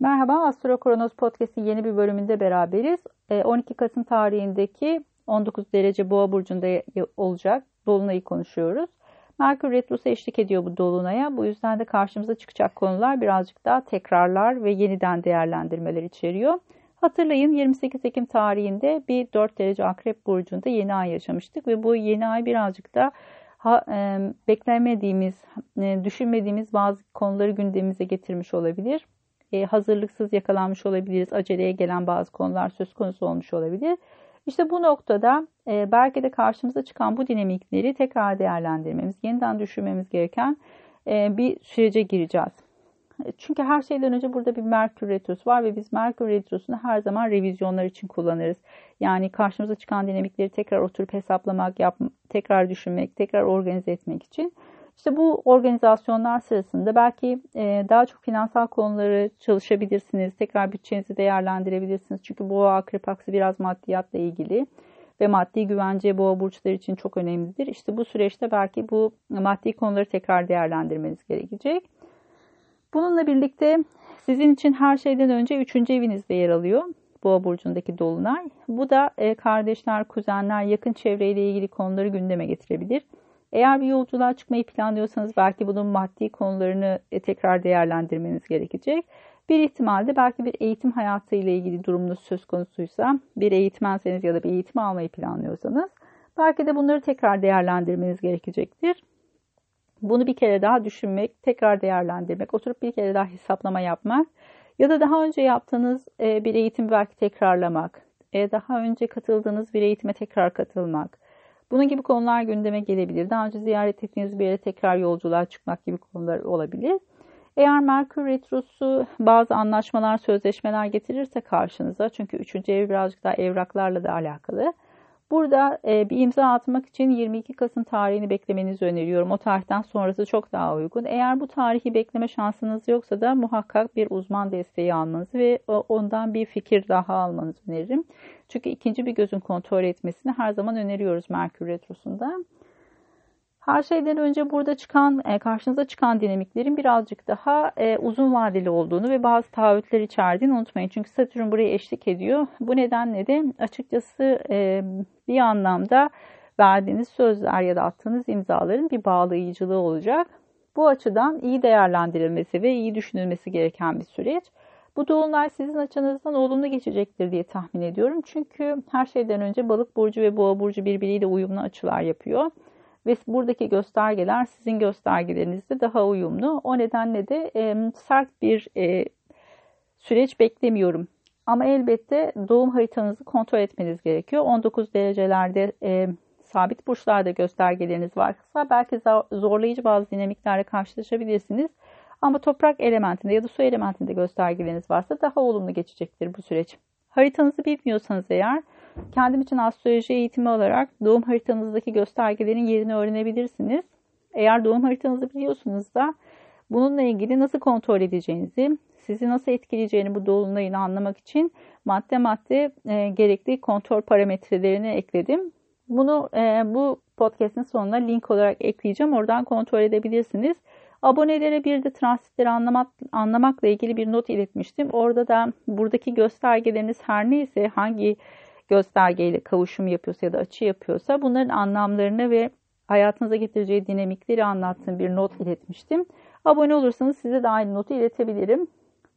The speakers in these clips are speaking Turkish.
Merhaba, Astro Kronos Podcast'in yeni bir bölümünde beraberiz. 12 Kasım tarihindeki 19 derece boğa burcunda olacak dolunayı konuşuyoruz. Merkür Retrosu eşlik ediyor bu dolunaya. Bu yüzden de karşımıza çıkacak konular birazcık daha tekrarlar ve yeniden değerlendirmeler içeriyor. Hatırlayın 28 Ekim tarihinde bir 4 derece akrep burcunda yeni ay yaşamıştık ve bu yeni ay birazcık da ha, e, beklemediğimiz, e, düşünmediğimiz bazı konuları gündemimize getirmiş olabilir. E, hazırlıksız yakalanmış olabiliriz. Aceleye gelen bazı konular söz konusu olmuş olabilir. İşte bu noktada e, belki de karşımıza çıkan bu dinamikleri tekrar değerlendirmemiz, yeniden düşünmemiz gereken e, bir sürece gireceğiz. Çünkü her şeyden önce burada bir Merkür Retrosu var ve biz Merkür Retrosu'nu her zaman revizyonlar için kullanırız. Yani karşımıza çıkan dinamikleri tekrar oturup hesaplamak, yap, tekrar düşünmek, tekrar organize etmek için. İşte bu organizasyonlar sırasında belki e, daha çok finansal konuları çalışabilirsiniz. Tekrar bütçenizi değerlendirebilirsiniz. Çünkü boğa akrep aksı biraz maddiyatla ilgili ve maddi güvence boğa burçları için çok önemlidir. İşte bu süreçte belki bu maddi konuları tekrar değerlendirmeniz gerekecek. Bununla birlikte sizin için her şeyden önce 3. evinizde yer alıyor. Boğa burcundaki dolunay. Bu da e, kardeşler, kuzenler, yakın çevreyle ilgili konuları gündeme getirebilir. Eğer bir yolculuğa çıkmayı planlıyorsanız belki bunun maddi konularını e, tekrar değerlendirmeniz gerekecek. Bir ihtimalde belki bir eğitim hayatı ile ilgili durumunuz söz konusuysa, bir eğitmenseniz ya da bir eğitim almayı planlıyorsanız belki de bunları tekrar değerlendirmeniz gerekecektir. Bunu bir kere daha düşünmek, tekrar değerlendirmek, oturup bir kere daha hesaplama yapmak ya da daha önce yaptığınız e, bir eğitim belki tekrarlamak, e, daha önce katıldığınız bir eğitime tekrar katılmak. Bunun gibi konular gündeme gelebilir. Daha önce ziyaret ettiğiniz bir yere tekrar yolculuğa çıkmak gibi konular olabilir. Eğer Merkür Retrosu bazı anlaşmalar, sözleşmeler getirirse karşınıza, çünkü 3. ev birazcık daha evraklarla da alakalı. Burada e, bir imza atmak için 22 Kasım tarihini beklemenizi öneriyorum. O tarihten sonrası çok daha uygun. Eğer bu tarihi bekleme şansınız yoksa da muhakkak bir uzman desteği almanızı ve ondan bir fikir daha almanızı öneririm. Çünkü ikinci bir gözün kontrol etmesini her zaman öneriyoruz Merkür Retrosu'nda. Her şeyden önce burada çıkan, e, karşınıza çıkan dinamiklerin birazcık daha e, uzun vadeli olduğunu ve bazı taahhütler içerdiğini unutmayın. Çünkü Satürn buraya eşlik ediyor. Bu nedenle de açıkçası e, bir anlamda verdiğiniz sözler ya da attığınız imzaların bir bağlayıcılığı olacak. Bu açıdan iyi değerlendirilmesi ve iyi düşünülmesi gereken bir süreç. Bu dolunay sizin açınızdan olumlu geçecektir diye tahmin ediyorum. Çünkü her şeyden önce balık burcu ve boğa burcu birbiriyle uyumlu açılar yapıyor ve buradaki göstergeler sizin göstergelerinizde daha uyumlu. O nedenle de e, sert bir e, süreç beklemiyorum. Ama elbette doğum haritanızı kontrol etmeniz gerekiyor. 19 derecelerde e, sabit burçlarda göstergeleriniz varsa belki zorlayıcı bazı dinamiklerle karşılaşabilirsiniz. Ama toprak elementinde ya da su elementinde göstergeleriniz varsa daha olumlu geçecektir bu süreç. Haritanızı bilmiyorsanız eğer kendim için astroloji eğitimi olarak doğum haritanızdaki göstergelerin yerini öğrenebilirsiniz. Eğer doğum haritanızı biliyorsunuz da bununla ilgili nasıl kontrol edeceğinizi, sizi nasıl etkileyeceğini bu dolunayını anlamak için madde madde e, gerekli kontrol parametrelerini ekledim. Bunu e, bu podcast'in sonuna link olarak ekleyeceğim. Oradan kontrol edebilirsiniz. Abonelere bir de transitleri anlamak, anlamakla ilgili bir not iletmiştim. Orada da buradaki göstergeleriniz her neyse hangi göstergeyle kavuşum yapıyorsa ya da açı yapıyorsa bunların anlamlarını ve hayatınıza getireceği dinamikleri anlattığım bir not iletmiştim. Abone olursanız size de aynı notu iletebilirim.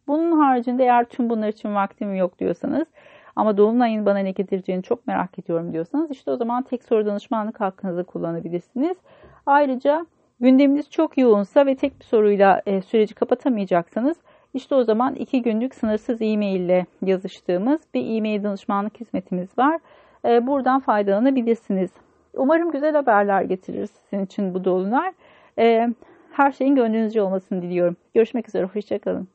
Bunun haricinde eğer tüm bunlar için vaktim yok diyorsanız ama Dolunay'ın bana ne getireceğini çok merak ediyorum diyorsanız işte o zaman tek soru danışmanlık hakkınızı kullanabilirsiniz. Ayrıca gündeminiz çok yoğunsa ve tek bir soruyla e, süreci kapatamayacaksanız işte o zaman iki günlük sınırsız e-mail ile yazıştığımız bir e-mail danışmanlık hizmetimiz var. E, buradan faydalanabilirsiniz. Umarım güzel haberler getirir sizin için bu dolunay. E, her şeyin gönlünüzce olmasını diliyorum. Görüşmek üzere, hoşçakalın.